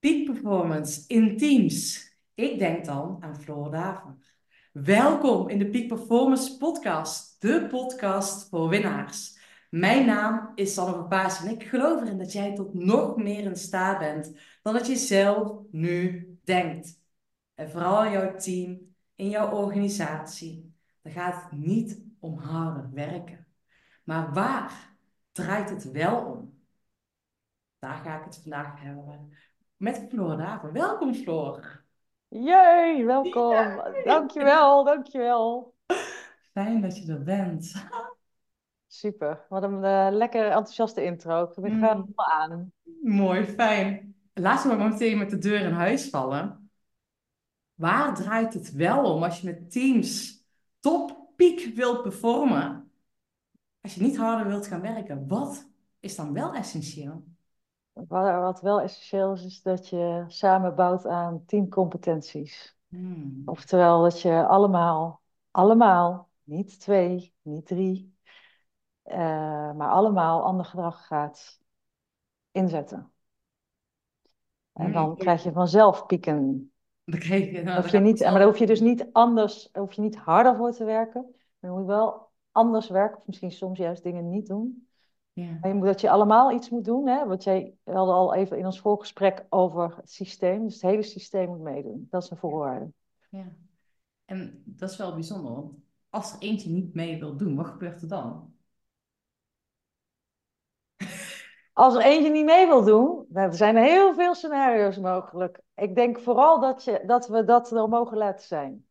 Peak performance in teams. Ik denk dan aan Floor Daver. Welkom in de Peak Performance Podcast, de podcast voor winnaars. Mijn naam is Sanne Paas en ik geloof erin dat jij tot nog meer in staat bent dan dat je zelf nu denkt. En vooral jouw team, in jouw organisatie. Dan gaat het niet om harder werken. Maar waar draait het wel om? Daar ga ik het vandaag hebben met Floor Daver. Welkom Floor. Jee, welkom. Yay. Dankjewel, dankjewel. Fijn dat je er bent. Super, wat een uh, lekker enthousiaste intro. Ik ben mm. helemaal aan. Mooi, fijn. Laten we maar meteen met de deur in huis vallen. Waar draait het wel om als je met teams top piek wilt performen? Als je niet harder wilt gaan werken, wat is dan wel essentieel? Wat wel essentieel is, is dat je samen bouwt aan teamcompetenties. Hmm. Oftewel dat je allemaal, allemaal, niet twee, niet drie, uh, maar allemaal ander gedrag gaat inzetten. En Hmm. dan krijg je vanzelf pieken. Krijg je, Hoef je niet, maar daar hoef je dus niet anders, hoef je niet harder voor te werken. Moet je wel anders werken, of misschien soms juist dingen niet doen. Ja. Dat je allemaal iets moet doen. Hè? Want jij hadden al even in ons voorgesprek over het systeem. Dus het hele systeem moet meedoen. Dat is een voorwaarde. ja. En dat is wel bijzonder, want als er eentje niet mee wil doen, wat gebeurt er dan? Als er eentje niet mee wil doen, nou, er zijn heel veel scenario's mogelijk. Ik denk vooral dat, je, dat we dat er mogen laten zijn.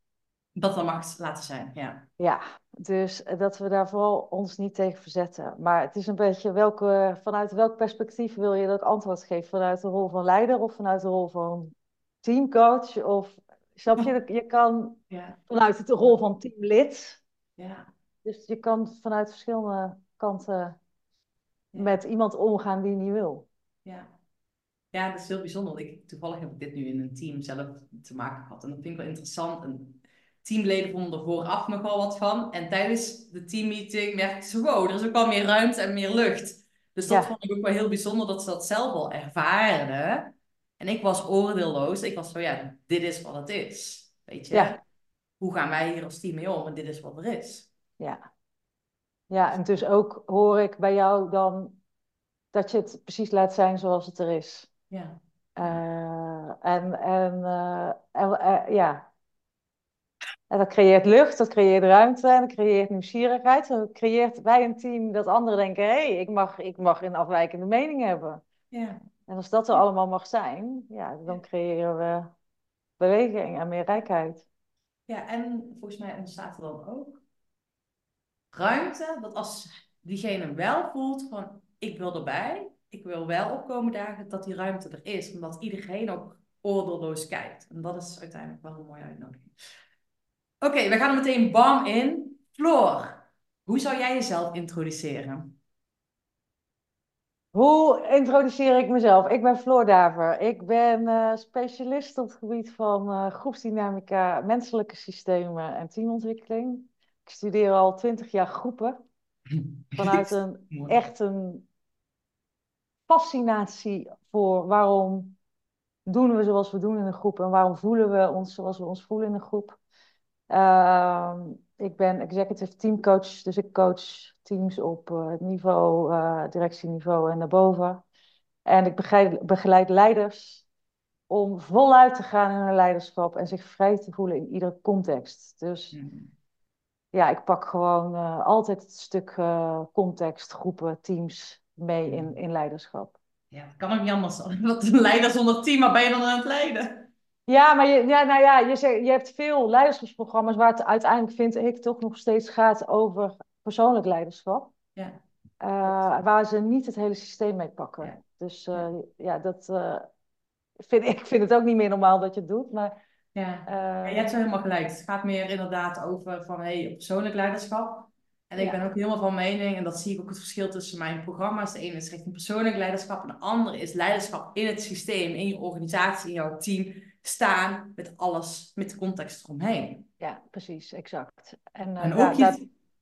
Dat er mag laten zijn, ja. Ja, dus dat we daar vooral ons niet tegen verzetten. Maar het is een beetje welke, vanuit welk perspectief wil je dat antwoord geven? Vanuit de rol van leider of vanuit de rol van teamcoach? Of snap je, je kan Ja, vanuit de rol van teamlid. ja. Dus je kan vanuit verschillende kanten Ja. met iemand omgaan die niet wil. Ja. Ja, dat is heel bijzonder. want Ik, toevallig heb ik dit nu in een team zelf te maken gehad. En dat vind ik wel interessant. En teamleden vonden er vooraf nogal wat van. En tijdens de teammeeting merkten ze, wow, er is ook wel meer ruimte en meer lucht. Dus dat Ja. vond ik ook wel heel bijzonder dat ze dat zelf al ervaarden. En ik was oordeelloos. Ik was zo, ja, dit is wat het is. Weet je? Ja. Hoe gaan wij hier als team mee om? En dit is wat er is. Ja. Ja, en dus ook hoor ik bij jou dan dat je het precies laat zijn zoals het er is. Ja. Eh, en en, eh, en eh, ja. En dat creëert lucht, dat creëert ruimte en dat creëert nieuwsgierigheid. Dat creëert bij een team dat anderen denken: hé, hey, ik, mag, ik mag een afwijkende mening hebben. Ja. En als dat er allemaal mag zijn, ja, dan creëren we beweging en meer rijkheid. Ja, en volgens mij ontstaat er dan ook ruimte dat als diegene wel voelt van ik wil erbij, ik wil wel opkomen dagen, dat die ruimte er is. Omdat iedereen ook oordeelloos kijkt. En dat is uiteindelijk wel een mooie uitnodiging. Oké, we gaan er meteen bam in. Floor, hoe zou jij jezelf introduceren? Hoe introduceer ik mezelf? Ik ben Floor Daver. Ik ben eh, specialist op het gebied van eh, groepsdynamica, menselijke systemen en teamontwikkeling. Ik studeer al twintig jaar groepen vanuit een echt een fascinatie voor waarom doen we zoals we doen in een groep en waarom voelen we ons zoals we ons voelen in een groep. Ehm, ik ben executive teamcoach, dus ik coach teams op eh, het niveau, eh, directieniveau en daarboven. En ik begeleid, begeleid leiders om voluit te gaan in hun leiderschap en zich vrij te voelen in iedere context. Dus Hmm. ja, ik pak gewoon eh, altijd het stuk context, groepen, teams mee in, in leiderschap. Ja, dat kan ook niet anders. Wat een leider zonder team, maar ben je dan aan het leiden? Ja, maar je, ja, nou ja, je, zegt, je hebt veel leiderschapsprogramma's waar het uiteindelijk, vind ik, toch nog steeds gaat over persoonlijk leiderschap. Ja. eh, waar ze niet het hele systeem mee pakken. Ja. Dus eh, ja, dat eh, vind ik vind het ook niet meer normaal dat je het doet. Maar Ja. Ja, je hebt zo helemaal gelijk. Het gaat meer inderdaad over van hey, persoonlijk leiderschap. En ik Ja. ben ook helemaal van mening, en dat zie ik ook het verschil tussen mijn programma's. De ene is richting persoonlijk leiderschap en de andere is leiderschap in het systeem, in je organisatie, in jouw team. Staan met alles, met de context eromheen. ja, precies, exact. En, eh, En daar, ook je, daar,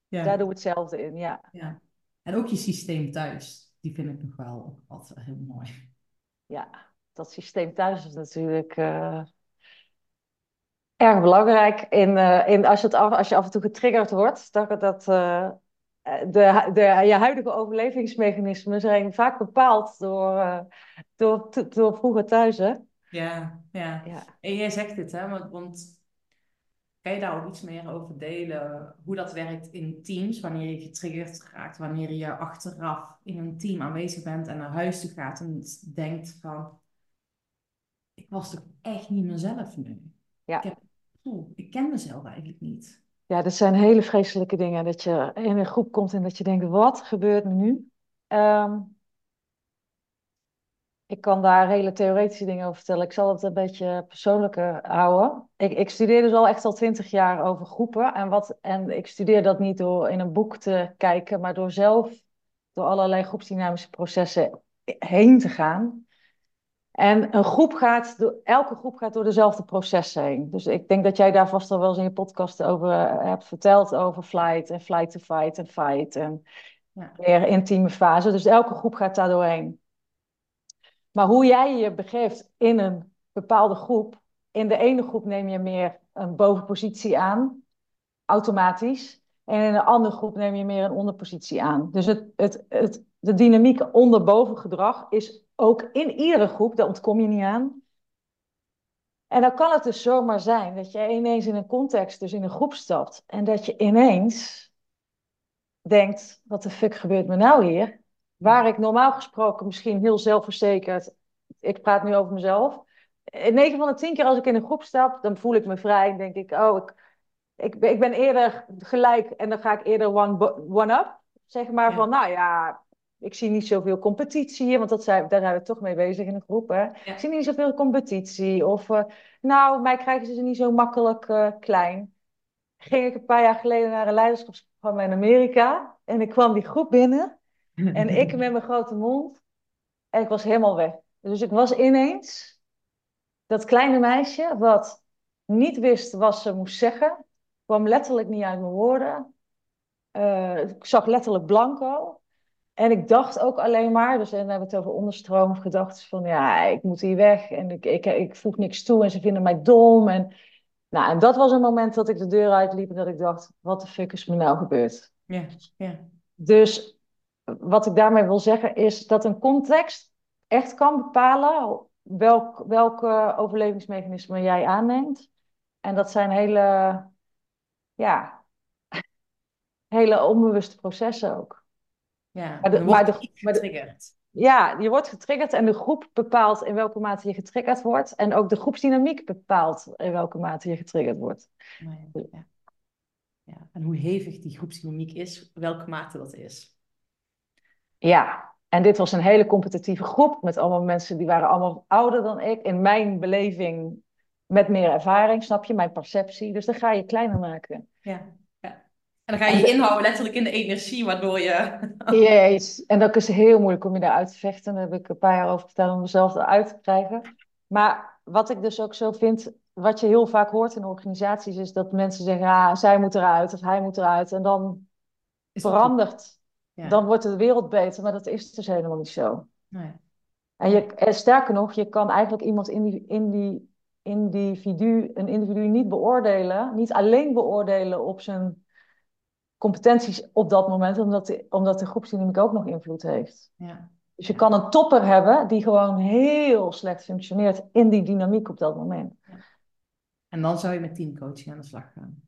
ja, daar doen we hetzelfde in, ja. ja. En ook je systeem thuis, die vind ik nog wel wat heel mooi. Ja, dat systeem thuis is natuurlijk uh, erg belangrijk. In, uh, in als, je het af, als je af en toe getriggerd wordt, dat, dat de, de, je huidige overlevingsmechanismen zijn vaak bepaald door, door, door vroeger thuis. Hè? Ja, ja, ja. En jij zegt dit, hè? Want, want kan je daar ook iets meer over delen? Hoe dat werkt in teams, wanneer je getriggerd raakt, wanneer je achteraf in een team aanwezig bent en naar huis toe gaat en denkt van, ik was toch echt niet mezelf nu. Ja. Ik, heb, ik ken mezelf eigenlijk niet. Ja, dat zijn hele vreselijke dingen. Dat je in een groep komt en dat je denkt, wat gebeurt er nu? Um, ik kan daar hele theoretische dingen over vertellen. Ik zal het een beetje persoonlijker houden. Ik, ik studeer dus al echt al twintig jaar over groepen. En, wat, en ik studeer dat niet door in een boek te kijken, maar door zelf door allerlei groepsdynamische processen heen te gaan. En een groep gaat, door, elke groep gaat door dezelfde processen heen. Dus ik denk dat jij daar vast al wel eens in je podcast over hebt verteld, over flight en flight to fight en fight en ja. meer intieme fase. Dus elke groep gaat daar doorheen. Maar hoe jij je begeeft in een bepaalde groep, in de ene groep neem je meer een bovenpositie aan, automatisch. En in een andere groep neem je meer een onderpositie aan. Dus het, het, het, de dynamiek onder-boven gedrag is ook in iedere groep, daar ontkom je niet aan. En dan kan het dus zomaar zijn dat je ineens in een context, dus in een groep stapt, en dat je ineens denkt: wat de fuck gebeurt me nou hier? Waar ik normaal gesproken misschien heel zelfverzekerd, ik praat nu over mezelf. In 9 van de 10 keer als ik in een groep stap, dan voel ik me vrij en denk ik, oh, ik, ik, ik ben eerder gelijk en dan ga ik eerder one-up. zeg maar van, nou ja, ik zie niet zoveel competitie hier, want dat zijn, daar zijn we toch mee bezig in de groep. Hè? Ik zie niet zoveel competitie. Of, uh, nou, mij krijgen ze niet zo makkelijk uh, klein. Ging ik een paar jaar geleden naar een leiderschapsprogramma in Amerika. En ik kwam die groep binnen. En ik met mijn grote mond. En ik was helemaal weg. Dus ik was ineens dat kleine meisje wat niet wist wat ze moest zeggen. Kwam letterlijk niet uit mijn woorden. Uh, ik zag letterlijk blanco. En ik dacht ook alleen maar, dus dan hebben we het over onderstroom gedacht van ja, ik moet hier weg en ik, ik, ik voeg niks toe en ze vinden mij dom. En, nou, en dat was een moment dat ik de deur uitliep en dat ik dacht, wat de fuck is me nou gebeurd? Ja, ja. Dus wat ik daarmee wil zeggen is dat een context echt kan bepalen welk, welke overlevingsmechanismen jij aanneemt. En dat zijn hele, ja, hele onbewuste processen ook. Ja, maar de, maar de, getriggerd. ja, je wordt getriggerd en de groep bepaalt in welke mate je getriggerd wordt. En ook de groepsdynamiek bepaalt in welke mate je getriggerd wordt. Ja. ja. En hoe hevig die groepsdynamiek is, welke mate dat is. Ja, en dit was een hele competitieve groep met allemaal mensen die waren allemaal ouder dan ik. In mijn beleving met meer ervaring, snap je, mijn perceptie. Dus dan ga je kleiner maken. Ja, ja. En dan ga je je inhouden letterlijk in de energie, waardoor je... Jeez, en dat is heel moeilijk om je daaruit te vechten. Daar heb ik een paar jaar over verteld om mezelf eruit te krijgen. Maar wat ik dus ook zo vind, wat je heel vaak hoort in organisaties, is dat mensen zeggen, ah, zij moet eruit of hij moet eruit. En dan verandert dan wordt de wereld beter, maar dat is dus helemaal niet zo. Nee. En, je, sterker nog, je kan eigenlijk iemand in die, in die individu, een individu niet beoordelen, niet alleen beoordelen op zijn competenties op dat moment, omdat de, omdat de groepsdynamiek ook nog invloed heeft. Ja. Dus je kan een topper hebben die gewoon heel slecht functioneert in die dynamiek op dat moment. Ja. En dan zou je met teamcoaching aan de slag gaan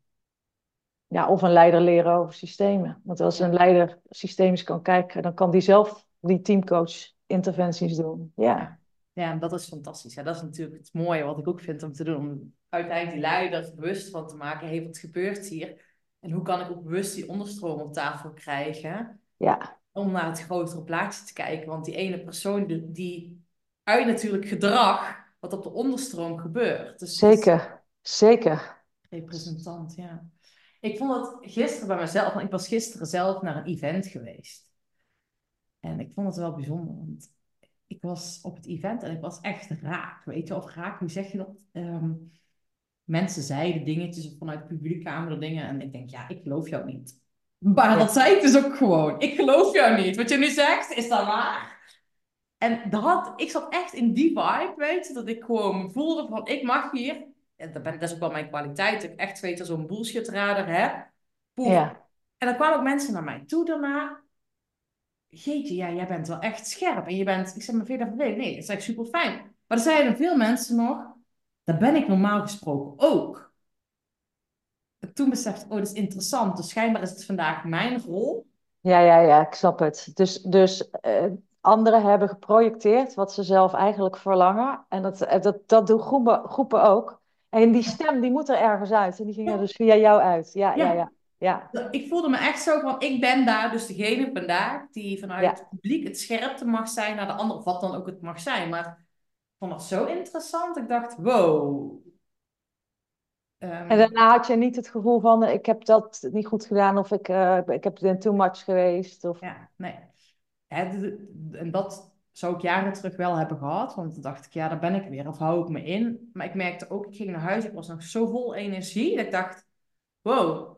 ja, of een leider leren over systemen. Want als een leider systemisch kan kijken, dan kan die zelf die teamcoach interventies doen. Ja. Ja, dat is fantastisch. Ja, dat is natuurlijk het mooie wat ik ook vind om te doen. Om uiteindelijk die leider bewust van te maken. Hé, hey, wat gebeurt hier? En hoe kan ik ook bewust die onderstroom op tafel krijgen? Ja. Om naar het grotere plaatje te kijken. Want die ene persoon die, die uit natuurlijk gedrag wat op de onderstroom gebeurt. Dus zeker, zeker. Representant, ja. Ik vond het gisteren bij mezelf, want ik was gisteren zelf naar een event geweest. En ik vond het wel bijzonder, want ik was op het event en ik was echt raak. Weet je, of raak, hoe zeg je dat? Ehm, mensen zeiden dingetjes vanuit de publieke dingen. En ik denk, ja, ik geloof jou niet. Maar dat zei ik dus ook gewoon. Ik geloof jou niet. Wat je nu zegt, is dat waar? En dat ik zat echt in die vibe, weet je, dat ik gewoon voelde van, ik mag hier, dat, ben, dat is ook wel mijn kwaliteit, dat ik echt weet, zo'n bullshit-radar heb. Poef. Ja. En dan kwamen ook mensen naar mij toe daarna. Jeetje, ja, jij bent wel echt scherp. En je bent, ik zeg maar, dat vervelend? Nee, dat is echt super fijn. Maar er zeiden veel mensen nog, dat ben ik normaal gesproken ook. En toen besefte ik, oh, dat is interessant. Dus schijnbaar is het vandaag mijn rol. Ja, ja, ja, ik snap het. Dus, dus eh, anderen hebben geprojecteerd wat ze zelf eigenlijk verlangen. En dat, eh, dat, dat doen groepen, groepen ook. En die stem, die moet er ergens uit. En die ging er dus via jou uit. Ja, ja, Ja. ja. Ik voelde me echt zo van, ik ben daar dus degene vandaag die vanuit Ja. het publiek het scherpte mag zijn naar de ander, of wat dan ook het mag zijn. Maar ik vond dat zo interessant. Ik dacht, wow. Ehm, En daarna had je niet het gevoel van, eh, ik heb dat niet goed gedaan. Of ik, eh, ik heb too much geweest. Of... Ja, nee. Hè, en dat zou ik jaren terug wel hebben gehad. Want dan dacht ik, ja, daar ben ik weer. Of hou ik me in. Maar ik merkte ook, ik ging naar huis. Ik was nog zo vol energie. Dat ik dacht, wow.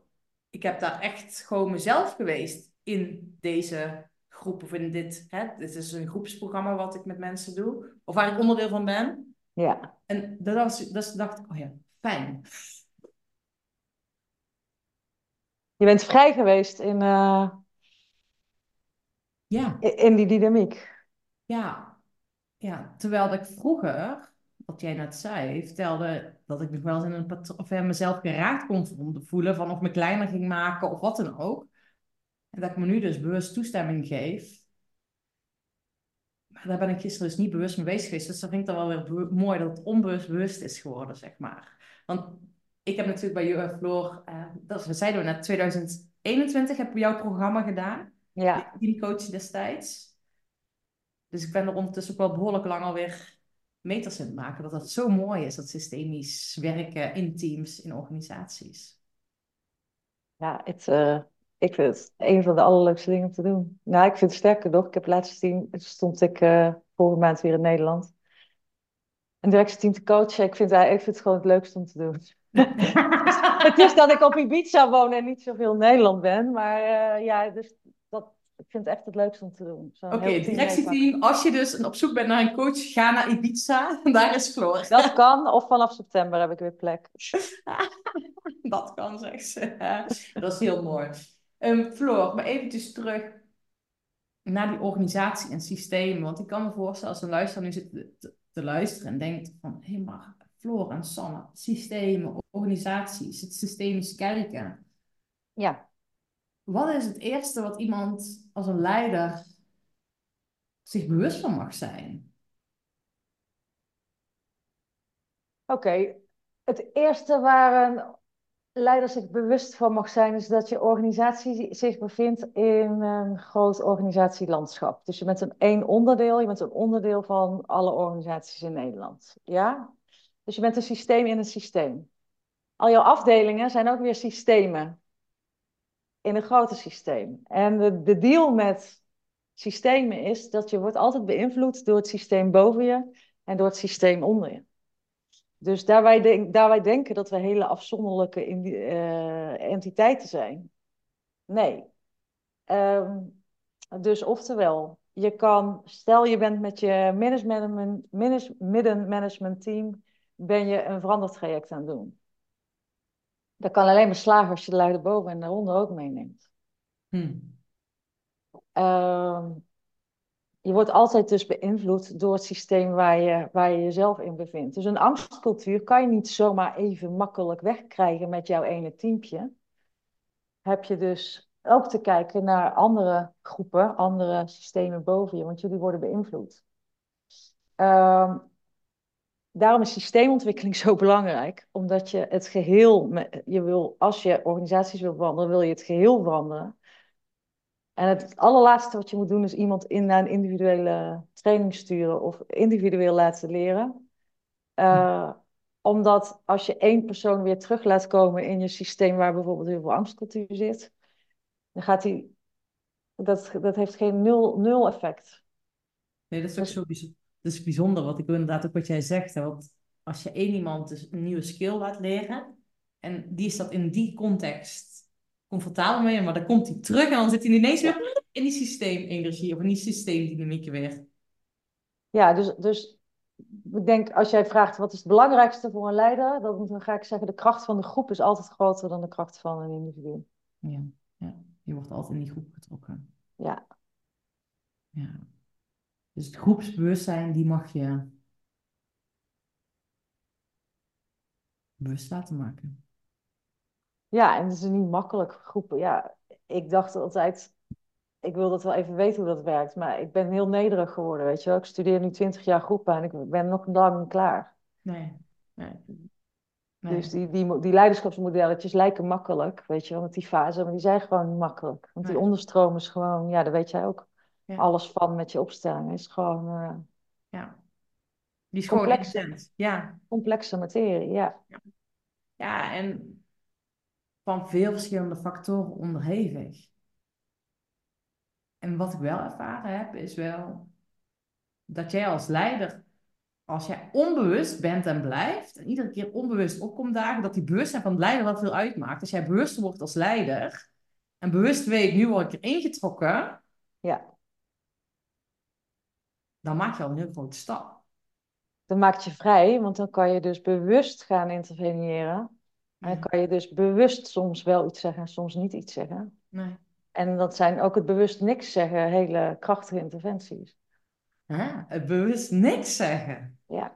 Ik heb daar echt gewoon mezelf geweest in deze groep. Of in dit, hè, dit is een groepsprogramma wat ik met mensen doe. Of waar ik onderdeel van ben. Ja. En dat was, dus dacht ik, oh ja, fijn. Je bent vrij geweest in, eh, Ja. in die dynamiek. Ja, ja. Terwijl dat ik vroeger, wat jij net zei, vertelde dat ik nog wel eens in een patroon, of in mezelf geraakt kon vo- voelen van of me kleiner ging maken of wat dan ook. En dat ik me nu dus bewust toestemming geef. Maar daar ben ik gisteren dus niet bewust mee bezig geweest. Dus dan vind ik dat wel weer mooi dat het onbewust bewust is geworden, zeg maar. Want ik heb natuurlijk bij jou, Floor, eh, dat zeiden we net, 2021 heb ik jouw programma gedaan. Ja. Teamcoach destijds. Dus ik ben er ondertussen ook wel behoorlijk lang alweer meters in het maken. Dat dat zo mooi is, dat systemisch werken in teams, in organisaties. Ja, het, eh, ik vind het een van de allerleukste dingen om te doen. Nou, ik vind het sterker nog. Ik heb het laatste team, stond ik eh vorige maand weer in Nederland. Een directieteam te coachen. Ik vind, het- ik vind het gewoon het leukste om te doen. Het is dat ik op Ibiza woon en niet zoveel in Nederland ben. Maar eh, ja, dus dat, ik vind het echt het leukste om te doen. Oké, directieteam, als je dus op zoek bent naar een coach, ga naar Ibiza. Daar is Floor. Dat kan, of vanaf september heb ik weer plek. Dat kan, zegt ze. Dat is heel mooi. Ehm Floor, maar eventjes terug naar die organisatie en systemen. Want ik kan me voorstellen als een luisteraar nu zit te, te- te luisteren en denkt van... Hé, maar Floor en Sanne, systemen, organisaties, het systemisch kijken. Ja, Wat is het eerste wat iemand als een leider zich bewust van mag zijn? oké. Het eerste waar een leider zich bewust van mag zijn, is dat je organisatie zich bevindt in een groot organisatielandschap. Dus je bent een één onderdeel, je bent een onderdeel van alle organisaties in Nederland. Ja? Dus je bent een systeem in een systeem. Al jouw afdelingen zijn ook weer systemen in een groter systeem. En de, de deal met systemen is dat je wordt altijd beïnvloed door het systeem boven je en door het systeem onder je. Dus daar wij, denk, daar wij denken dat we hele afzonderlijke indi- eh, entiteiten zijn. Nee. Ehm, dus oftewel, je kan, stel je bent met je management, manage- middenmanagement team, ben je een verandertraject aan het doen. Dat kan alleen maar slagen als je de lui erboven en daaronder ook meeneemt. Hm. Ehm, je wordt altijd dus beïnvloed door het systeem waar je, waar je jezelf in bevindt. Dus een angstcultuur kan je niet zomaar even makkelijk wegkrijgen met jouw ene teampje. Heb je dus ook te kijken naar andere groepen, andere systemen boven je, want jullie worden beïnvloed. Ehm, daarom is systeemontwikkeling zo belangrijk, omdat je het geheel, je wil, als je organisaties wil veranderen, wil je het geheel veranderen. En het allerlaatste wat je moet doen is iemand in naar een individuele training sturen of individueel laten leren. Eh, omdat als je één persoon weer terug laat komen in je systeem waar bijvoorbeeld heel veel angstcultuur zit, dan gaat die, dat, dat heeft geen nul, nul effect. Nee, dat is ook zo bijzonder. Is bijzonder, wat ik wil inderdaad ook wat jij zegt. Hè? Want als je één iemand dus een nieuwe skill laat leren, en die is dat in die context comfortabel mee, maar dan komt hij terug en dan zit hij ineens weer in die systeemenergie of in die systeemdynamiek weer. Ja, dus, dus ik denk als jij vraagt wat is het belangrijkste voor een leider, dan ga ik zeggen de kracht van de groep is altijd groter dan de kracht van een individu. Ja, ja. je wordt altijd in die groep getrokken. Ja. Ja. Dus het groepsbewustzijn, die mag je bewust laten maken. Ja, en het is niet makkelijk groepen. Ja, ik dacht altijd, ik wil dat wel even weten hoe dat werkt, maar ik ben heel nederig geworden, weet je wel. Ik studeer nu twintig jaar groepen en ik ben nog lang niet klaar. Nee, nee. Dus die, die, die leiderschapsmodelletjes lijken makkelijk, weet je wel, met die fase, maar die zijn gewoon niet makkelijk. Want die onderstroom is gewoon, ja, daar weet jij ook alles van met je opstelling. Is gewoon. Uh, ja. Die is complexe, gewoon Ja. Complexe materie, ja. ja. Ja, en van veel verschillende factoren onderhevig. En wat ik wel ervaren heb, is wel dat jij als leider, als jij onbewust bent en blijft, en iedere keer onbewust opkomt dagen, dat die bewustzijn van het leider wat veel uitmaakt. Als jij bewust wordt als leider en bewust weet, nu word ik erin getrokken, ja. Dan maak je al een heel grote stap. Dan maak je vrij, want dan kan je dus bewust gaan interveneren. En dan kan je dus bewust soms wel iets zeggen en soms niet iets zeggen. Nee. En dat zijn ook het bewust niks zeggen, hele krachtige interventies. Ah, het bewust niks zeggen. Ja.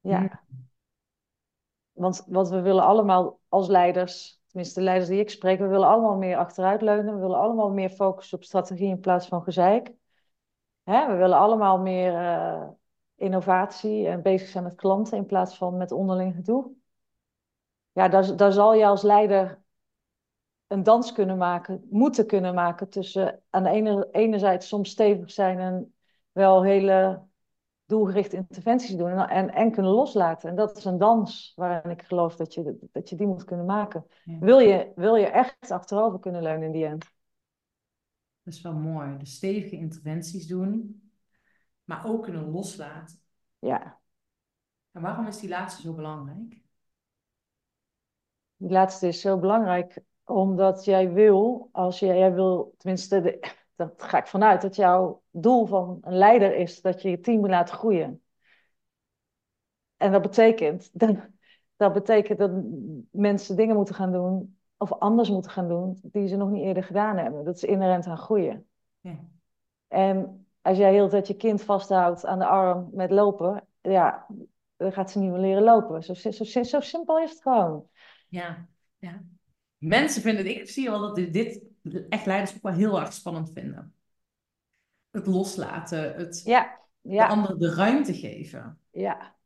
Ja. Want wat we willen allemaal als leiders, tenminste de leiders die ik spreek, we willen allemaal meer achteruitleunen. We willen allemaal meer focussen op strategie in plaats van gezeik. Hè? We willen allemaal meer uh, innovatie en bezig zijn met klanten in plaats van met onderling gedoe. Ja, daar, daar zal je als leider een dans kunnen maken, moeten kunnen maken tussen aan de ene, enerzijds soms stevig zijn en wel hele doelgerichte interventies doen en, en, kunnen loslaten. En dat is een dans waarin ik geloof dat je, dat je die moet kunnen maken. Wil, je, wil je echt achterover kunnen leunen in die end? Dat is wel mooi. De stevige interventies doen, maar ook kunnen loslaten. Ja. En waarom is die laatste zo belangrijk? Die laatste is zo belangrijk omdat jij wil, als jij, jij wil, tenminste, de, dat ga ik vanuit, dat jouw doel van een leider is dat je je team laten groeien. En dat betekent, dat, dat betekent dat mensen dingen moeten gaan doen, of anders moeten gaan doen, die ze nog niet eerder gedaan hebben. Dat is inherent aan groeien. Ja. En als jij heel de tijd je kind vasthoudt aan de arm met lopen, ja, dan gaat ze niet meer leren lopen. Zo, zo, zo simpel is het gewoon. Ja, ja mensen vinden, ik zie wel dat dit echt leiders ook wel heel erg spannend vinden. Het loslaten, het ja, ja. de anderen de ruimte geven. Ja,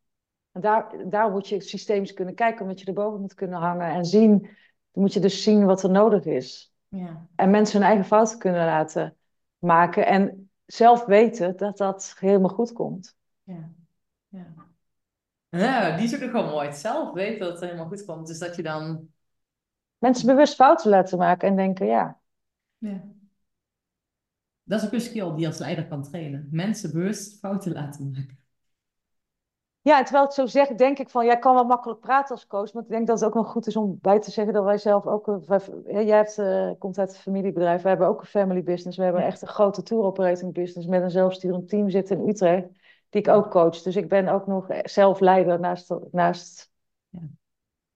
en daar, daar moet je systemisch kunnen kijken, omdat je erboven moet kunnen hangen en zien. Dan moet je dus zien wat er nodig is. Ja. En mensen hun eigen fouten kunnen laten maken en zelf weten dat dat helemaal goed komt. Ja, ja. ja die is ook wel mooi. zelf weten dat het helemaal goed komt. Dus dat je dan mensen bewust fouten laten maken en denken, ja. ja. Dat is ook een skill die je als leider kan trainen. Mensen bewust fouten laten maken. Ja, terwijl ik zo zeg, denk ik van, jij kan wel makkelijk praten als coach, maar ik denk dat het ook wel goed is om bij te zeggen dat wij zelf ook, jij hebt, uh, komt uit het familiebedrijf, we hebben ook een family business, we hebben echt een grote tour operating business met een zelfsturend team zitten in Utrecht, die ik ook coach. Dus ik ben ook nog zelf leider naast, naast ja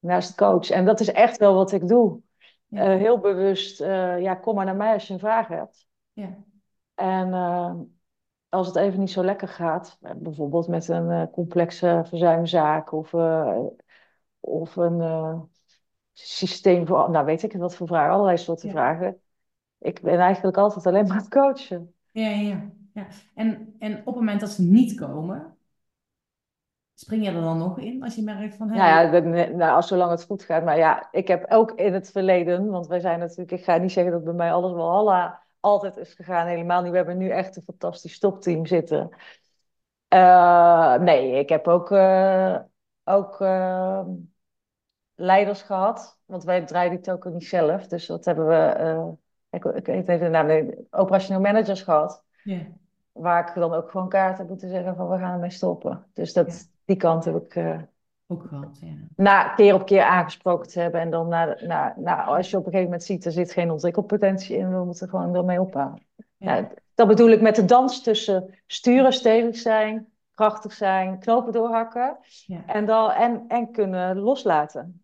naast coach. En dat is echt wel wat ik doe. Eh, heel bewust, uh, ja, kom maar naar mij als je een vraag hebt. Ja. En als het even niet zo lekker gaat, bijvoorbeeld met een complexe verzuimzaak of, of een systeem voor, nou weet ik wat voor vragen, allerlei soorten vragen. Ik ben eigenlijk altijd alleen maar het coachen. Ja, ja, ja. En, en op het moment dat ze niet komen, Spring je er dan nog in als je merkt van... Hey... Nou ja, nou, als zolang het goed gaat. Maar ja, ik heb ook in het verleden... Want wij zijn natuurlijk... Ik ga niet zeggen dat bij mij alles wel alla, altijd is gegaan. Helemaal niet. We hebben nu echt een fantastisch stopteam zitten. Uh, nee, ik heb ook, uh, ook uh, leiders gehad. Want wij draaien het ook niet zelf. Dus dat hebben we... ik, ik weet even de naam... Nee, operationeel managers gehad. Yeah. Waar ik dan ook gewoon kaart heb moeten zeggen van we gaan ermee stoppen. Dus dat die kant heb ik ook gehad. Ja. Na keer op keer aangesproken te hebben. En dan na, na, na, als je op een gegeven moment ziet, er zit geen ontwikkelpotentie in, we moeten gewoon ermee ophouden. Ja. Dat bedoel ik met de dans tussen sturen, stevig zijn, krachtig zijn, knopen doorhakken Ja. en, dan, en, en kunnen loslaten.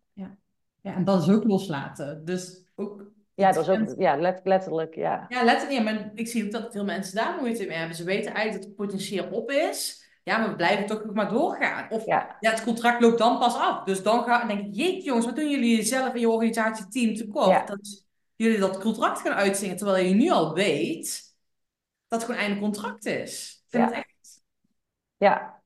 Ja, en dat is ook loslaten. Dus ook... Ja, dat is ook ja, let- letterlijk, ja. Ja, letterlijk. Ja, maar ik zie ook dat veel mensen daar moeite mee hebben. Ze weten eigenlijk dat het potentieel op is. Ja, maar we blijven toch nog maar doorgaan. Of Ja, ja, het contract loopt dan pas af. Dus dan ga, denk ik, jeetje jongens, wat doen jullie zelf in je organisatie-team tekort? Ja. Dat jullie dat contract gaan uitzingen, terwijl je nu al weet dat het gewoon einde contract is. Ik vind Ja. het echt... ja.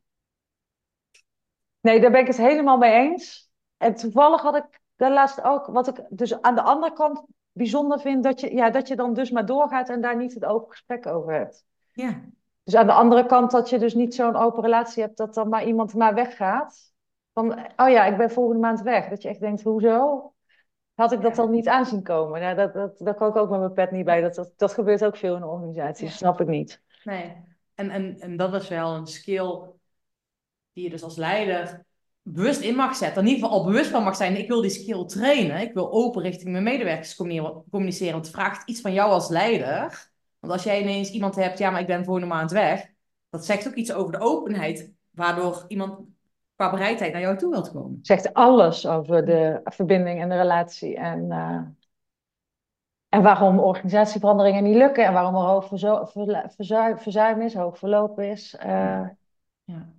Nee, daar ben ik het helemaal mee eens. En toevallig had ik daarlaatst ook, wat ik dus aan de andere kant bijzonder vind, dat je, ja, dat je dan dus maar doorgaat en daar niet het open gesprek over hebt. Ja. Dus aan de andere kant dat je dus niet zo'n open relatie hebt dat dan maar iemand maar weggaat. Van, oh ja, ik ben volgende maand weg. Dat je echt denkt, hoezo? Had ik dat dan niet aanzien komen? Nou, dat, dat, daar kan ik ook met mijn pet niet bij. Dat, dat, dat gebeurt ook veel in organisaties, Ja. snap ik niet. Nee. En, en, en dat is wel een skill die je dus als leider bewust in mag zetten. In ieder geval al bewust van mag zijn. Ik wil die skill trainen. Ik wil open richting mijn medewerkers communi- communiceren. Want het vraagt iets van jou als leider. Want als jij ineens iemand hebt, ja, maar ik ben volgende maand weg. Dat zegt ook iets over de openheid. Waardoor iemand qua bereidheid naar jou toe wilt komen. Zegt alles over de verbinding en de relatie. En, eh, en waarom organisatieveranderingen niet lukken. En waarom er hoog verzuim, verzuim is, hoog verloop is. Eh, Ja.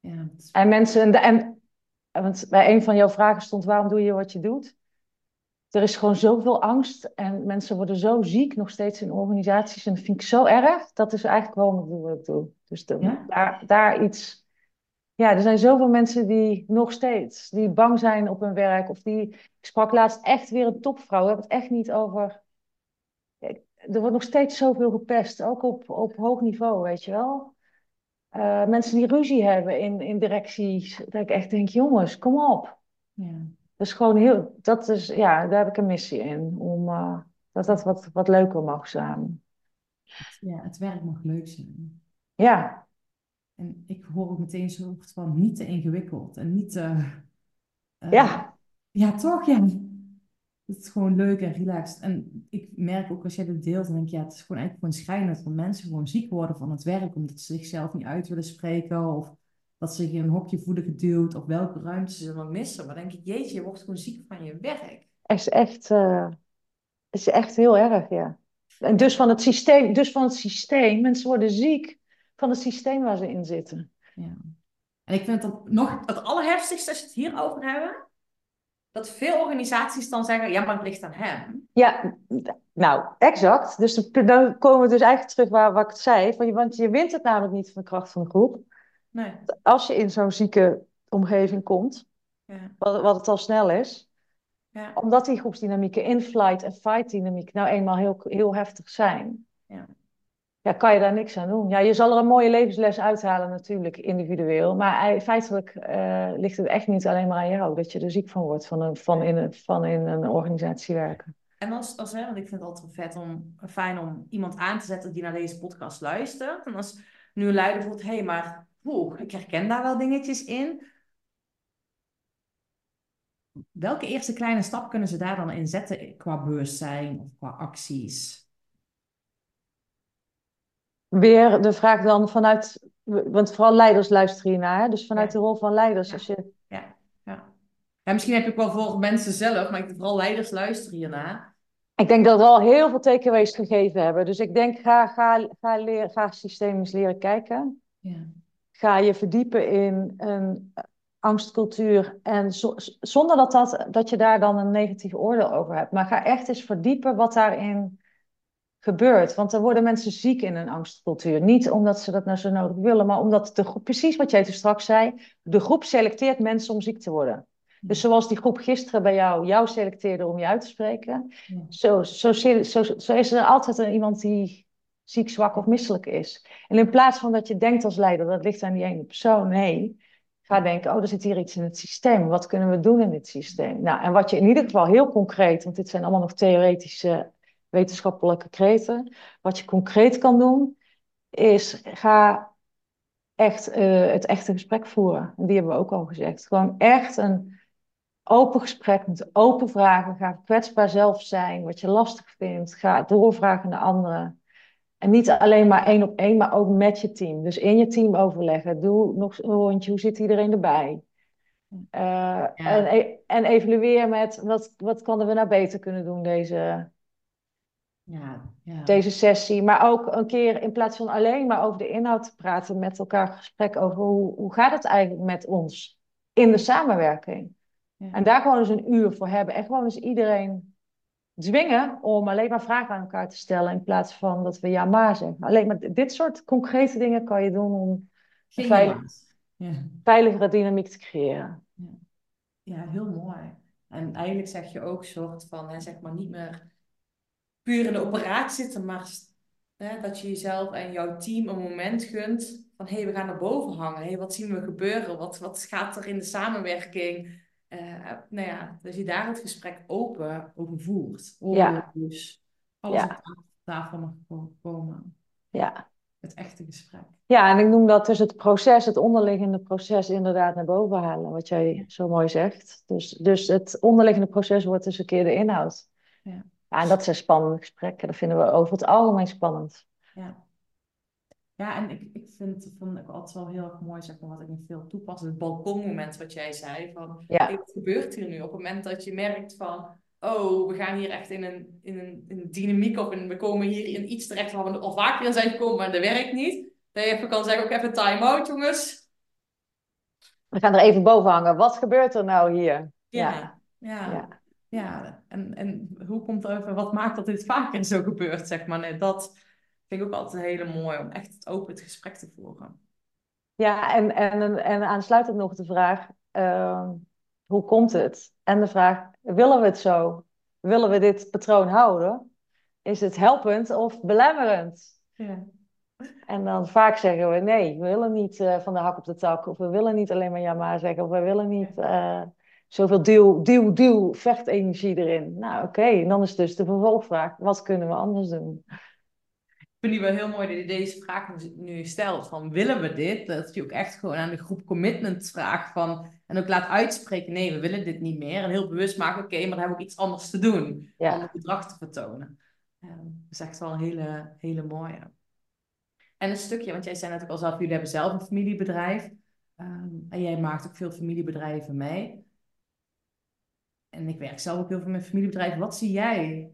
Ja, is- En mensen, en, want bij een van jouw vragen stond: waarom doe je wat je doet? Er is gewoon zoveel angst en mensen worden zo ziek nog steeds in organisaties. En dat vind ik zo erg. Dat is eigenlijk doe wat ik doe. Dus de- Ja? daar, daar iets. Ja, er zijn zoveel mensen die nog steeds die bang zijn op hun werk. Of die. Ik sprak laatst echt weer een topvrouw. We hebben het echt niet over. Er wordt nog steeds zoveel gepest, ook op, op hoog niveau, weet je wel. Eh, mensen die ruzie hebben in, in directies. Dat ik echt denk, jongens, kom op. ja. Dat is gewoon heel, dat is, ja, daar heb ik een missie in. Om eh, dat dat wat, wat leuker mag samen. ja, het werk mag leuk zijn. Ja, En ik hoor ook meteen zo van niet te ingewikkeld en niet te... eh, ja, Ja, toch? Ja. Het is gewoon leuk en relaxed. En ik merk ook als jij dit deelt, dan denk ik, ja, het is gewoon eigenlijk gewoon schrijnend dat mensen gewoon ziek worden van het werk, omdat ze zichzelf niet uit willen spreken, of dat ze zich in een hokje voelen geduwd, of welke ruimte ze dan missen. Maar denk ik, jeetje, je wordt gewoon ziek van je werk. is echt, eh, is echt heel erg, ja. En dus van het systeem, dus van het systeem, mensen worden ziek van het systeem waar ze in zitten. Ja. En ik vind dat nog het allerheftigste als je het hierover hebben, dat veel organisaties dan zeggen, ja, maar het ligt aan hem. Ja, nou, exact. Dus dan komen we dus eigenlijk terug waar, waar ik het zei. Van, want je wint het namelijk niet van de kracht van de groep. Nee. Als je in zo'n zieke omgeving komt, Ja. wat, wat het al snel is, Ja. omdat die groepsdynamieken in-flight en fight-dynamiek nou eenmaal heel, heel heftig zijn, Ja. ja, kan je daar niks aan doen. Ja, je zal er een mooie levensles uithalen natuurlijk, individueel. Maar ei- feitelijk eh, ligt het echt niet alleen maar aan jou, dat je er ziek van wordt van, een, van, in, een, van in een organisatie werken. En als, als, hè, want ik vind het altijd vet om, fijn om iemand aan te zetten die naar deze podcast luistert. En als nu een leider voelt, hé, hey, maar oeh, ik herken daar wel dingetjes in. Welke eerste kleine stap kunnen ze daar dan in zetten qua bewustzijn of qua acties? Weer de vraag dan vanuit, want vooral leiders luisteren hiernaar, hè? dus vanuit Ja. de rol van leiders. Ja. Als je, Ja, ja. ja, misschien heb ik wel voor mensen zelf, maar ik vooral leiders luisteren hiernaar. ik denk dat we al heel veel takeaways gegeven hebben. Dus ik denk, ga, ga, ga, ga systemisch leren kijken. Ja, ga je verdiepen in een angstcultuur. En zo- zonder dat, dat, dat je daar dan een negatief oordeel over hebt. Maar ga echt eens verdiepen wat daarin gebeurt. Want er worden mensen ziek in een angstcultuur. Niet omdat ze dat nou zo nodig willen, maar omdat de groep, precies wat jij toen straks zei, de groep selecteert mensen om ziek te worden. Dus zoals die groep gisteren bij jou jou selecteerde om je uit te spreken, ja. zo, zo, zo, zo is er altijd een, iemand die ziek, zwak of misselijk is. En in plaats van dat je denkt als leider, dat ligt aan die ene persoon, nee. Ga denken, oh, er zit hier iets in het systeem. Wat kunnen we doen in dit systeem? Nou, en wat je in ieder geval heel concreet, want dit zijn allemaal nog theoretische wetenschappelijke kreten. Wat je concreet kan doen, is ga echt eh, het echte gesprek voeren. En die hebben we ook al gezegd. Gewoon echt een open gesprek met open vragen. Ga kwetsbaar zelf zijn, wat je lastig vindt. Ga doorvragen naar anderen. En niet alleen maar één op één, maar ook met je team. Dus in je team overleggen. Doe nog een rondje. Hoe zit iedereen erbij? Uh, en, e-, en evalueer met wat, wat konden we nou beter kunnen doen deze, ja, ja. deze sessie. Maar ook een keer in plaats van alleen maar over de inhoud te praten, met elkaar gesprek over hoe, hoe gaat het eigenlijk met ons in de samenwerking. Ja. En daar gewoon eens een uur voor hebben. En gewoon eens iedereen dwingen om alleen maar vragen aan elkaar te stellen in plaats van dat we ja maar zeggen. Alleen maar dit soort concrete dingen kan je doen om een veilig, ja. veiligere dynamiek te creëren. Ja. ja, heel mooi. En eigenlijk zeg je ook soort van, hè, zeg maar niet meer puur in de operatie zitten, maar hè, dat je jezelf en jouw team een moment gunt van hé, hey, we gaan naar boven hangen. Hey, wat zien we gebeuren? Wat, wat gaat er in de samenwerking? Uh, nou ja, dat je daar het gesprek open over voert. Ja. Dus alles ja. op tafel mag komen. Ja. Het echte gesprek. Ja, en ik noem dat dus het proces, het onderliggende proces inderdaad naar boven halen, wat jij zo mooi zegt. Dus, dus het onderliggende proces wordt dus een keer de inhoud. Ja. ja en dat zijn spannende gesprekken, dat vinden we over het algemeen spannend. Ja. Ja, en ik, ik vind, vond ik altijd wel heel erg mooi, zeg maar, wat ik niet veel toepas. Het balkonmoment wat jij zei. Van, ja. wat gebeurt hier nu? Op het moment dat je merkt van, oh, we gaan hier echt in een, in een, in een dynamiek of in, we komen hier in iets terecht waar we al vaker in zijn gekomen, maar dat werkt niet. Dat je even kan zeggen, ook even time-out, jongens. We gaan er even boven hangen. Wat gebeurt er nou hier? Ja, ja. ja. ja. En, en hoe komt er wat maakt dat dit vaker zo gebeurt, zeg maar. Dat vind ik ook altijd hele mooi om echt open het gesprek te voeren. Ja, en, en, en aansluitend nog de vraag, uh, hoe komt het? En de vraag, willen we het zo? Willen we dit patroon houden? Is het helpend of belemmerend? Ja. En dan vaak zeggen we nee, we willen niet uh, van de hak op de tak. Of we willen niet alleen maar ja maar zeggen. Of we willen niet uh, zoveel duw, duw, duw, vechtenergie erin. Nou oké, okay. en dan is dus de vervolgvraag. Wat kunnen we anders doen? Die wel heel mooi dat je deze vraag nu stelt. Van willen we dit? Dat je ook echt gewoon aan de groep commitment vraagt van. En ook laat uitspreken, nee, we willen dit niet meer. En heel bewust maken, oké, maar dan hebben we ook iets anders te doen. Ja. Ander gedrag te vertonen. Um, dat is echt wel een hele, hele mooie. En een stukje, want jij zei natuurlijk al zelf, jullie hebben zelf een familiebedrijf. Um, en jij maakt ook veel familiebedrijven mee. En ik werk zelf ook heel veel met familiebedrijven. Wat zie jij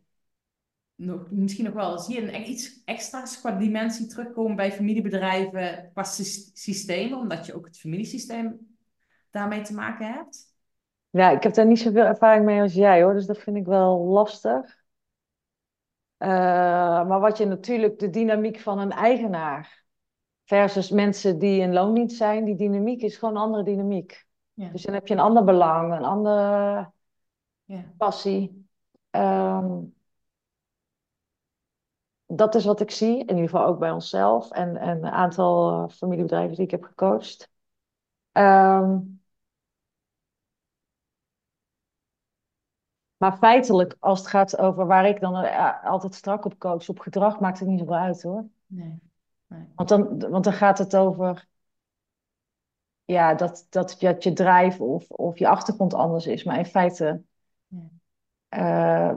nog, misschien nog wel, zie je een, iets extra's qua dimensie terugkomen bij familiebedrijven qua systeem, omdat je ook het familiesysteem daarmee te maken hebt? Ja, ik heb daar niet zoveel ervaring mee als jij hoor, dus dat vind ik wel lastig. Uh, maar wat je natuurlijk, de dynamiek van een eigenaar versus mensen die in loondienst zijn, die dynamiek is gewoon een andere dynamiek. Ja. Dus dan heb je een ander belang, een andere ja. passie. Um, dat is wat ik zie, in ieder geval ook bij onszelf en, en een aantal uh, familiebedrijven die ik heb gecoacht. Um, maar feitelijk, als het gaat over waar ik dan uh, altijd strak op coach, op gedrag, maakt het niet zoveel uit hoor. Nee. nee. Want, dan, want dan gaat het over ja, dat, dat, dat je drijf of, of je achtergrond anders is. Maar in feite uh,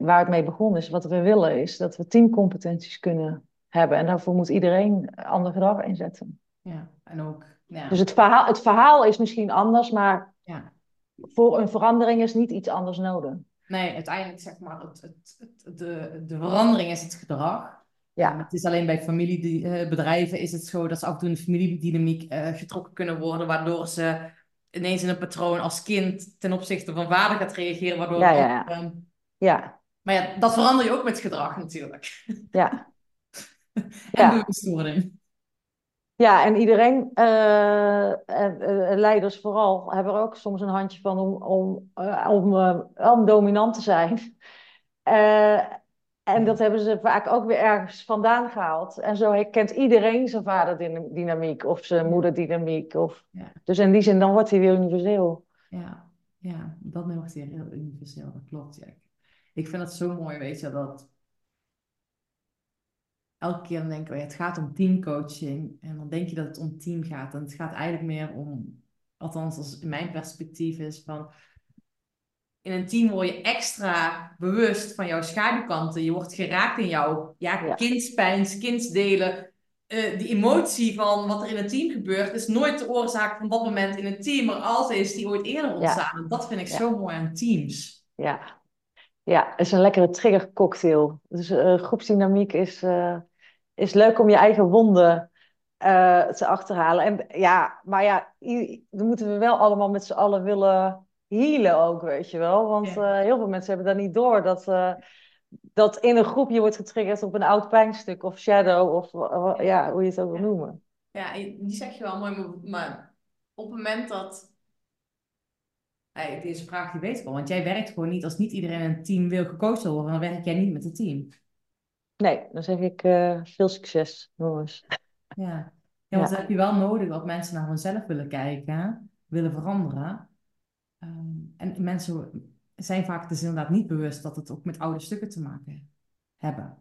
waar het mee begonnen is, wat we willen, is dat we teamcompetenties kunnen hebben. En daarvoor moet iedereen ander gedrag inzetten. Ja, en ook. Ja. Dus het verhaal, het verhaal is misschien anders, maar ja. voor een verandering is niet iets anders nodig. Nee, uiteindelijk zeg maar, het, het, het, de, de verandering is het gedrag. Ja. het is alleen bij familiebedrijven is het zo dat ze af en toe in de familiedynamiek uh, getrokken kunnen worden, waardoor ze ineens in een patroon als kind ten opzichte van vader gaat reageren, waardoor ja, ja, ja. Ehm, ja. Maar ja, dat verander je ook met gedrag natuurlijk. Ja. en ja. bewustwording. Ja, en iedereen, uh, leiders vooral, hebben er ook soms een handje van om, om, uh, om, om dominant te zijn. en dat hebben ze vaak ook weer ergens vandaan gehaald. En zo herkent iedereen zijn vaderdynamiek of zijn moederdynamiek. Of... Ja. Dus in die zin, dan wordt hij weer universeel. Ja, ja dan wordt hij heel universeel, dat klopt. Ja ik vind het zo mooi, weet je, dat elke keer dan denken we, het gaat om teamcoaching. En dan denk je dat het om team gaat. En het gaat eigenlijk meer om, althans als in mijn perspectief is van, in een team word je extra bewust van jouw schaduwkanten. Je wordt geraakt in jouw ja, Ja. kindspijn, kindsdelen. Eh, die emotie van wat er in een team gebeurt, is nooit de oorzaak van dat moment in een team, maar altijd is die ooit eerder ontstaan. En dat vind ik Ja. zo mooi aan teams. Ja. Ja, het is een lekkere triggercocktail. Dus eh, groepsdynamiek is, eh, is leuk om je eigen wonden eh, te achterhalen. En ja, maar ja, dan moeten we wel allemaal met z'n allen willen healen ook, weet je wel. Want heel veel mensen hebben dat niet door. Dat, dat in een groep je wordt getriggerd op een oud pijnstuk of shadow of ja, hoe je het ook wil noemen. Ja, die zeg je wel mooi, maar op het moment dat. Hey, deze vraag die weet ik al, want jij werkt gewoon niet als niet iedereen in een team wil gecoacht worden, dan werk jij niet met het team. Nee, dan zeg ik eh, veel succes, jongens. Ja. Ja, want Ja. dan heb je wel nodig dat mensen naar hunzelf willen kijken, willen veranderen. Ehm, en mensen zijn vaak dus inderdaad niet bewust dat het ook met oude stukken te maken hebben.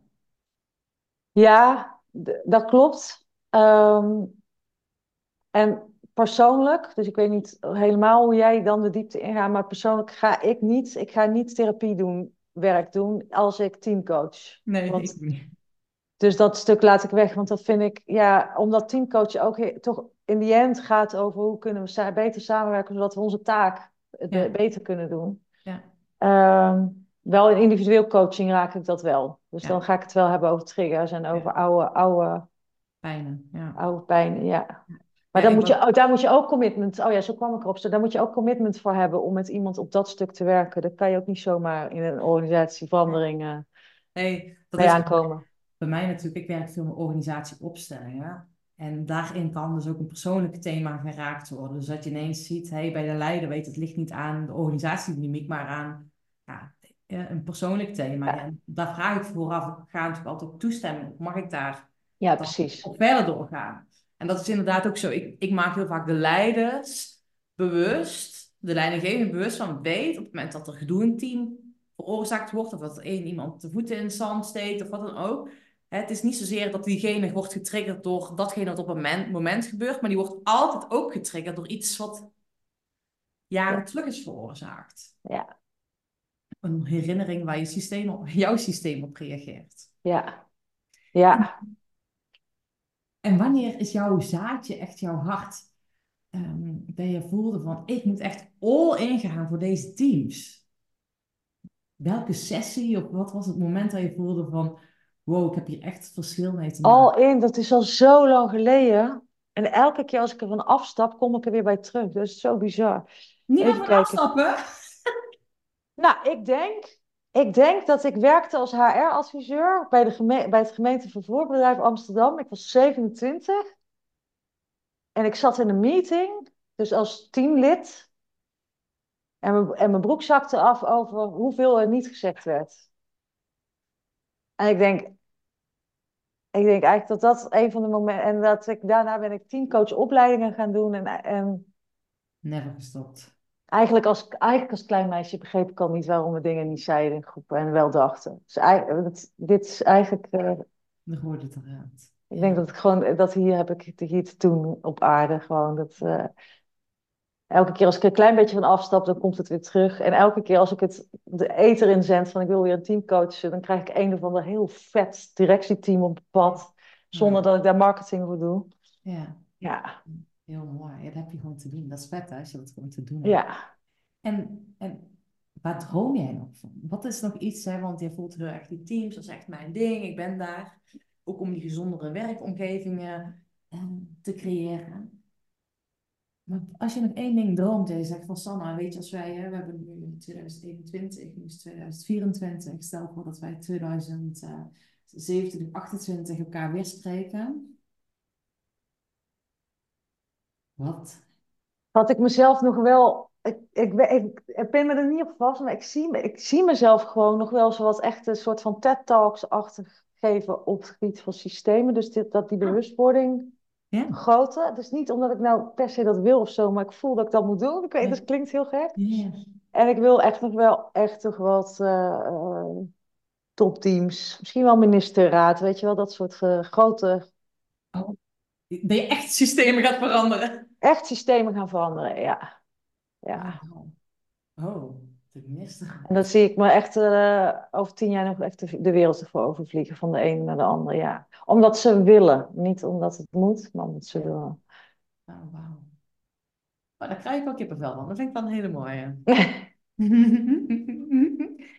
Ja, dat klopt. Ehm, en persoonlijk, dus ik weet niet helemaal hoe jij dan de diepte ingaat, maar persoonlijk ga ik niet, ik ga niet therapie doen, werk doen als ik teamcoach. Nee, Want, ik niet. dus dat stuk laat ik weg, want dat vind ik, ja, omdat teamcoachen ook he- toch in die end gaat over hoe kunnen we sa- beter samenwerken, zodat we onze taak Ja. beter kunnen doen. Ja. Ehm, wel in individueel coaching raak ik dat wel. Dus Ja. dan ga ik het wel hebben over triggers en over oude, oude Pijnen, ja. Oude pijn, ja. Ja, Maar dan moet je, oh, daar moet je ook commitment, oh ja, zo kwam ik erop. Zo, Daar moet je ook commitment voor hebben om met iemand op dat stuk te werken. Dat kan je ook niet zomaar in een organisatie verandering eh, Nee, dat mee is aankomen. bij mij natuurlijk, ik werk veel met organisatieopstellingen. En daarin kan dus ook een persoonlijk thema geraakt worden. Dus dat je ineens ziet, hey, bij de leider weet het ligt niet aan de organisatiedynamiek, maar aan ja, eh, een persoonlijk thema. Ja. En daar vraag ik vooraf, ik ga natuurlijk altijd op toestemming. Mag ik daar Ja, precies. op verder doorgaan? En dat is inderdaad ook zo. Ik, ik maak heel vaak de leiders bewust, de leidinggevende bewust van weet op het moment dat er gedoe in team veroorzaakt wordt, of dat er één iemand de voeten in het zand steekt of wat dan ook. Het is niet zozeer dat diegene wordt getriggerd door datgene wat op een moment, gebeurt, maar die wordt altijd ook getriggerd door iets wat jaren Ja. terug is veroorzaakt. Ja, Een herinnering waar je systeem op, jouw systeem op reageert. ja, ja. En wanneer is jouw zaadje echt jouw hart? dat je voelde van, ik moet echt all in gaan voor deze teams. Welke sessie of wat was het moment dat je voelde van, wow, ik heb hier echt verschil mee te maken? All in, dat is al zo lang geleden. En elke keer als ik ervan afstap, kom ik er weer bij terug. Dat is zo bizar. Niet meer van afstappen. Nou, ik denk, ik denk dat ik werkte als HR-adviseur bij, bij het gemeentevervoerbedrijf Amsterdam. Ik was 27 en ik zat in een meeting, dus als teamlid. En mijn, mijn broek zakte af over hoeveel er niet gezegd werd. En ik denk, ik denk eigenlijk dat dat een van de momenten... En dat ik, daarna ben ik teamcoachopleidingen gaan doen. En, en Never gestopt. Eigenlijk als, eigenlijk als klein meisje begreep ik al niet waarom we dingen niet zeiden in groepen en wel dachten. Dus eigenlijk, het- dit is eigenlijk, eh, Dan hoorde het eruit. ik denk dat ik gewoon, dat hier heb ik hier te doen op aarde. Gewoon dat, eh, elke keer als ik er een klein beetje van afstap, dan komt het weer terug. En elke keer als ik het de eter inzend van ik wil weer een team coachen, dan krijg ik een of ander heel vet directieteam op pad. Zonder dat ik daar marketing voor doe. Ja, Ja, heel mooi. Dat heb je gewoon te doen. Dat is vet hè, als je dat gewoon te doen hebt. ja. En, en waar droom jij nog van? Wat is nog iets, hè? want je voelt heel erg die teams, dat is echt mijn ding, ik ben daar. Ook om die gezondere werkomgevingen eh, te creëren. Maar als je nog één ding droomt en je zegt van Sanna, weet je, als wij, hè, we hebben nu 2021, nu is het 2024, stel voor dat wij 2027, 28 elkaar weer spreken. Wat? Had ik mezelf nog wel. Ik, ik, ben- ik, ik ben me er niet op vast, maar ik zie, ik zie mezelf gewoon nog wel zo wat echt een soort van TED-talks-achtig geven op het gebied van systemen. Dus dit, dat die bewustwording Ja? vergroten. Het is niet omdat ik nou per se dat wil of zo, maar ik voel dat ik dat moet doen. Ik weet, Ja. dat klinkt heel gek. Ja. En ik wil echt nog wel echt toch wat eh, topteams, misschien wel ministerraad, weet je wel, dat soort eh, grote, Oh. Dat je echt systemen gaat veranderen. Echt systemen gaan veranderen. Ja, ja. Wauw. Oh. Tenminste. En dat zie ik me echt uh, over tien jaar nog echt de, de wereld ervoor overvliegen, van de ene naar de andere, ja. Omdat ze willen, niet omdat het moet, maar omdat ze willen. Oh, wauw. Maar daar krijg ik ook kippenvel van. Dat vind ik wel een hele mooie.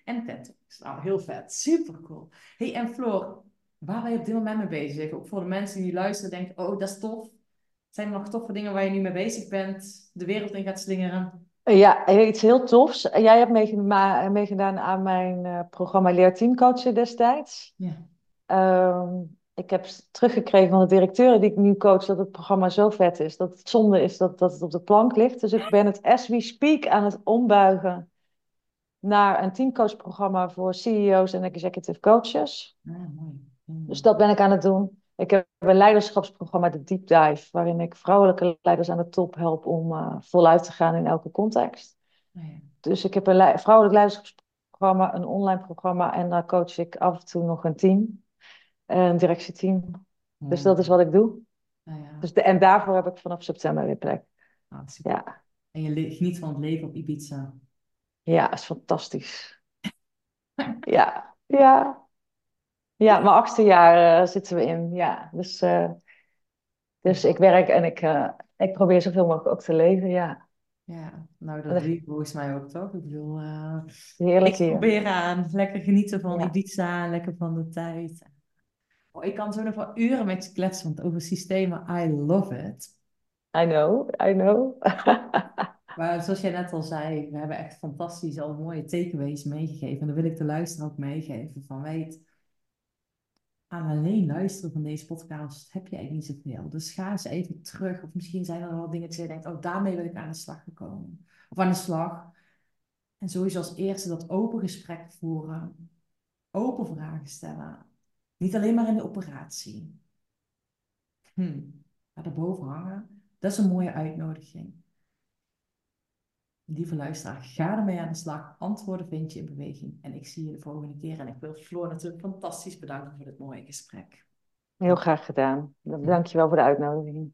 en tattoos. Nou, heel vet. Super cool. Hey, en Floor, waar ben je op dit moment mee bezig? Ook voor de mensen die luisteren denken, oh, dat is tof. Zijn er nog toffe dingen waar je nu mee bezig bent? De wereld in gaat slingeren? Ja, iets heel tofs. Jij hebt meegedaan aan mijn uh, programma Leer Teamcoachen destijds. Ja. Ehm, ik heb teruggekregen van de directeuren die ik nu coach dat het programma zo vet is. Dat het zonde is dat, dat het op de plank ligt. Dus ik ben het as we speak aan het ombuigen naar een teamcoachprogramma voor CEO's en executive coaches. Ah, mooi. Dus dat ben ik aan het doen. Ik heb een leiderschapsprogramma, de Deep Dive, waarin ik vrouwelijke leiders aan de top help om uh, voluit te gaan in elke context. Oh ja. Dus ik heb een vrouwelijk leiderschapsprogramma, een online programma en daar coach ik af en toe nog een team, een directieteam. Dus dat is wat ik doe. Oh ja. Dus de, en daarvoor heb ik vanaf september weer plek. Ah. Ja, En je geniet van het leven op Ibiza. ja, is fantastisch. Ja, ja. Ja, mijn achtste jaar eh, zitten we in. Ja, dus, eh, dus ik werk en ik, eh, ik probeer zoveel mogelijk ook te leven. Ja, Ja, nou dat doe je volgens mij ook toch? Ik bedoel, eh, heerlijk ik probeer aan. Lekker genieten van Ja. Ibiza, lekker van de tijd. Oh, ik kan zo nog wel uren met je kletsen, want over systemen, I love it. I know, I know. Maar zoals jij net al zei, we hebben echt fantastisch al mooie takeaways meegegeven. En dat wil ik de luisteraar ook meegeven. Van weet, aan alleen luisteren van deze podcast heb je eigenlijk niet zoveel. Dus ga eens even terug. Of misschien zijn er wel dingen dat je denkt, oh daarmee wil ik aan de slag gekomen. Of aan de slag. En sowieso als eerste dat open gesprek voeren. Open vragen stellen. Niet alleen maar in de operatie. Hm, maar daarboven hangen. Dat is een mooie uitnodiging. Lieve luisteraar, ga ermee aan de slag. Antwoorden vind je in beweging. En ik zie je de volgende keer. En ik wil Floor natuurlijk fantastisch bedanken voor dit mooie gesprek. Heel graag gedaan. Dankjewel voor de uitnodiging.